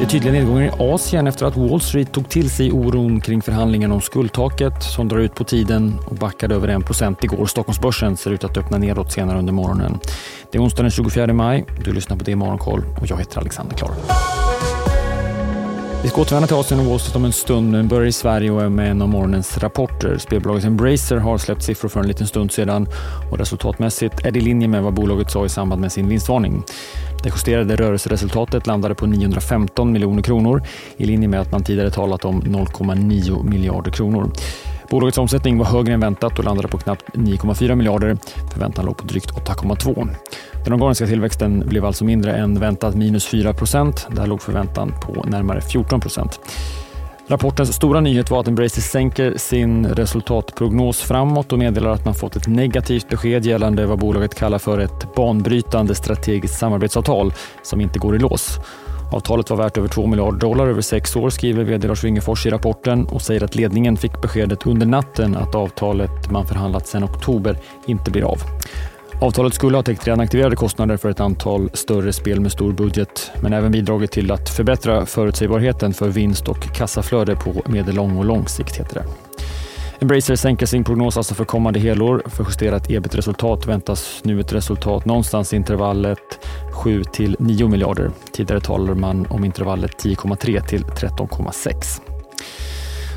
Det är tydliga nedgångar i Asien efter att Wall Street tog till sig oron kring förhandlingen om skuldtaket som drar ut på tiden och backade över 1% igår. Stockholmsbörsen ser ut att öppna nedåt senare under morgonen. Det är onsdag den 24 maj. Du lyssnar på det Morgonkoll och jag heter Alexander Klar. Vi ska återvända till Asien och Wall Street om en stund, men börjar i Sverige och är med en av morgonens rapporter. Spelbolaget Embracer har släppt siffror för en liten stund sedan och resultatmässigt är det i linje med vad bolaget sa i samband med sin vinstvarning. Det justerade rörelseresultatet landade på 915 miljoner kronor i linje med att man tidigare talat om 0,9 miljarder kronor. Bolagets omsättning var högre än väntat och landade på knappt 9,4 miljarder. Förväntan låg på drygt 8,2. Den organiska tillväxten blev alltså mindre än väntat, minus 4 procent. Där låg förväntan på närmare 14 procent. Rapportens stora nyhet var att Embracer sänker sin resultatprognos framåt och meddelar att man fått ett negativt besked gällande vad bolaget kallar för ett banbrytande strategiskt samarbetsavtal som inte går i lås. Avtalet var värt över 2 miljarder dollar över sex år, skriver vd Lars Wingefors i rapporten och säger att ledningen fick beskedet under natten att avtalet man förhandlat sedan oktober inte blir av. Avtalet skulle ha täckt redan aktiverade kostnader för ett antal större spel med stor budget, men även bidragit till att förbättra förutsägbarheten för vinst och kassaflöde på medellång och lång sikt, heter det. Embracer sänker sin prognos alltså för kommande helår. För justerat ebit-resultat väntas nu ett resultat någonstans i intervallet 7 till 9 miljarder. Tidigare talade man om intervallet 10,3 till 13,6.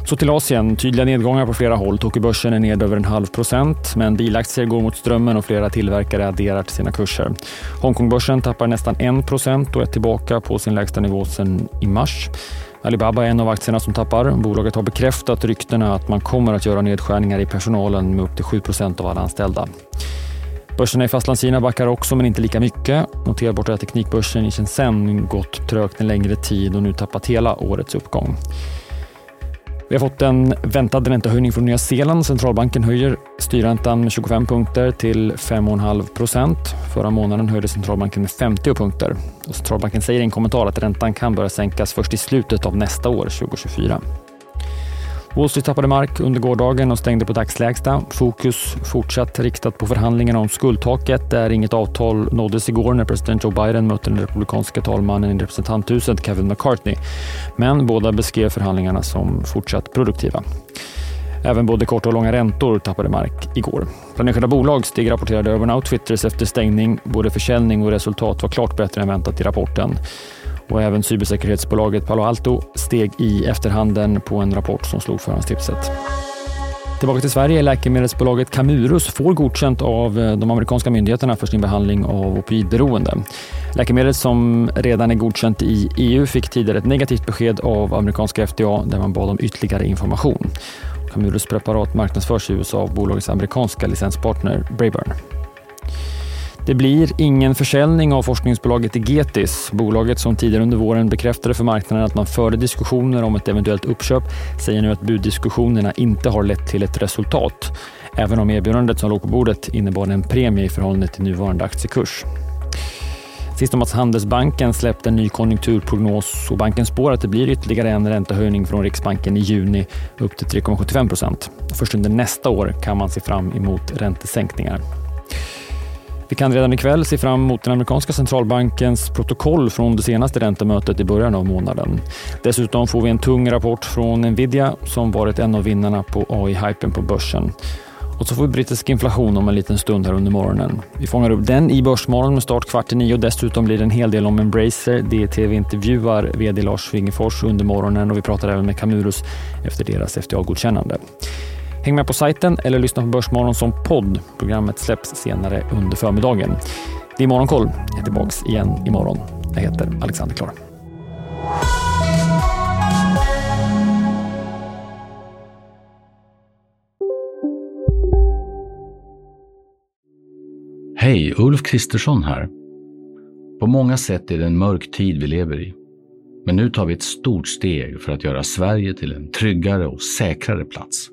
Så till Asien. Tydliga nedgångar på flera håll. Tokyobörsen är ned över en halv procent, men bilaktier går mot strömmen och flera tillverkare adderar till sina kurser. Hongkongbörsen tappar nästan 1 procent och är tillbaka på sin lägsta nivå sedan i mars. Alibaba är en av aktierna som tappar. Bolaget har bekräftat ryktena att man kommer att göra nedskärningar i personalen med upp till 7 av alla anställda. Börserna i Fastlandskina backar också, men inte lika mycket. Noterbart är att teknikbörsen i Shenzhen gått trögt en längre tid och nu tappat hela årets uppgång. Vi har fått en väntad räntehöjning från Nya Zeeland. Centralbanken höjer styrräntan med 25 punkter till 5,5 procent. Förra månaden höjde centralbanken med 50 punkter. Och centralbanken säger i en kommentar att räntan kan börja sänkas först i slutet av nästa år, 2024. Wall Street tappade mark under gårdagen och stängde på dagslägsta. Fokus fortsatt riktat på förhandlingarna om skuldtaket där inget avtal nåddes igår när president Joe Biden mötte den republikanska talmannen i representanthuset Kevin McCartney. Men båda beskrev förhandlingarna som fortsatt produktiva. Även både korta och långa räntor tappade mark igår. Bland enskilda bolag steg rapporterade Urban Outfitters efter stängning. Både försäljning och resultat var klart bättre än väntat i rapporten och även cybersäkerhetsbolaget Palo Alto steg i efterhanden på en rapport som slog förhandstipset. Tillbaka till Sverige. Läkemedelsbolaget Camurus får godkänt av eh, de amerikanska myndigheterna för sin behandling av opioidberoende. Läkemedlet som redan är godkänt i EU fick tidigare ett negativt besked av amerikanska FDA där man bad om ytterligare information. Camurus preparat marknadsförs i USA av bolagets amerikanska licenspartner Braeburn. Det blir ingen försäljning av forskningsbolaget Egetis. Bolaget som tidigare under våren bekräftade för marknaden att man förde diskussioner om ett eventuellt uppköp säger nu att buddiskussionerna inte har lett till ett resultat. Även om erbjudandet som låg på bordet innebar en premie i förhållande till nuvarande aktiekurs. Sist om att Handelsbanken släppte en ny konjunkturprognos och banken spår att det blir ytterligare en räntehöjning från Riksbanken i juni upp till 3,75 procent. Först under nästa år kan man se fram emot räntesänkningar. Vi kan redan ikväll se fram emot den amerikanska centralbankens protokoll från det senaste räntemötet i början av månaden. Dessutom får vi en tung rapport från Nvidia som varit en av vinnarna på AI-hypen på börsen. Och så får vi brittisk inflation om en liten stund här under morgonen. Vi fångar upp den i Börsmorgon med start kvart i nio. Dessutom blir det en hel del om Embracer. DTV intervjuar vd Lars Wingefors under morgonen och vi pratar även med Camurus efter deras FDA-godkännande. Häng med på sajten eller lyssna på Börsmorgon som podd. Programmet släpps senare under förmiddagen. Det är Morgonkoll. Jag är tillbaka igen imorgon. Jag heter Alexander Klar. Hej, Ulf Kristersson här. På många sätt är det en mörk tid vi lever i. Men nu tar vi ett stort steg för att göra Sverige till en tryggare och säkrare plats.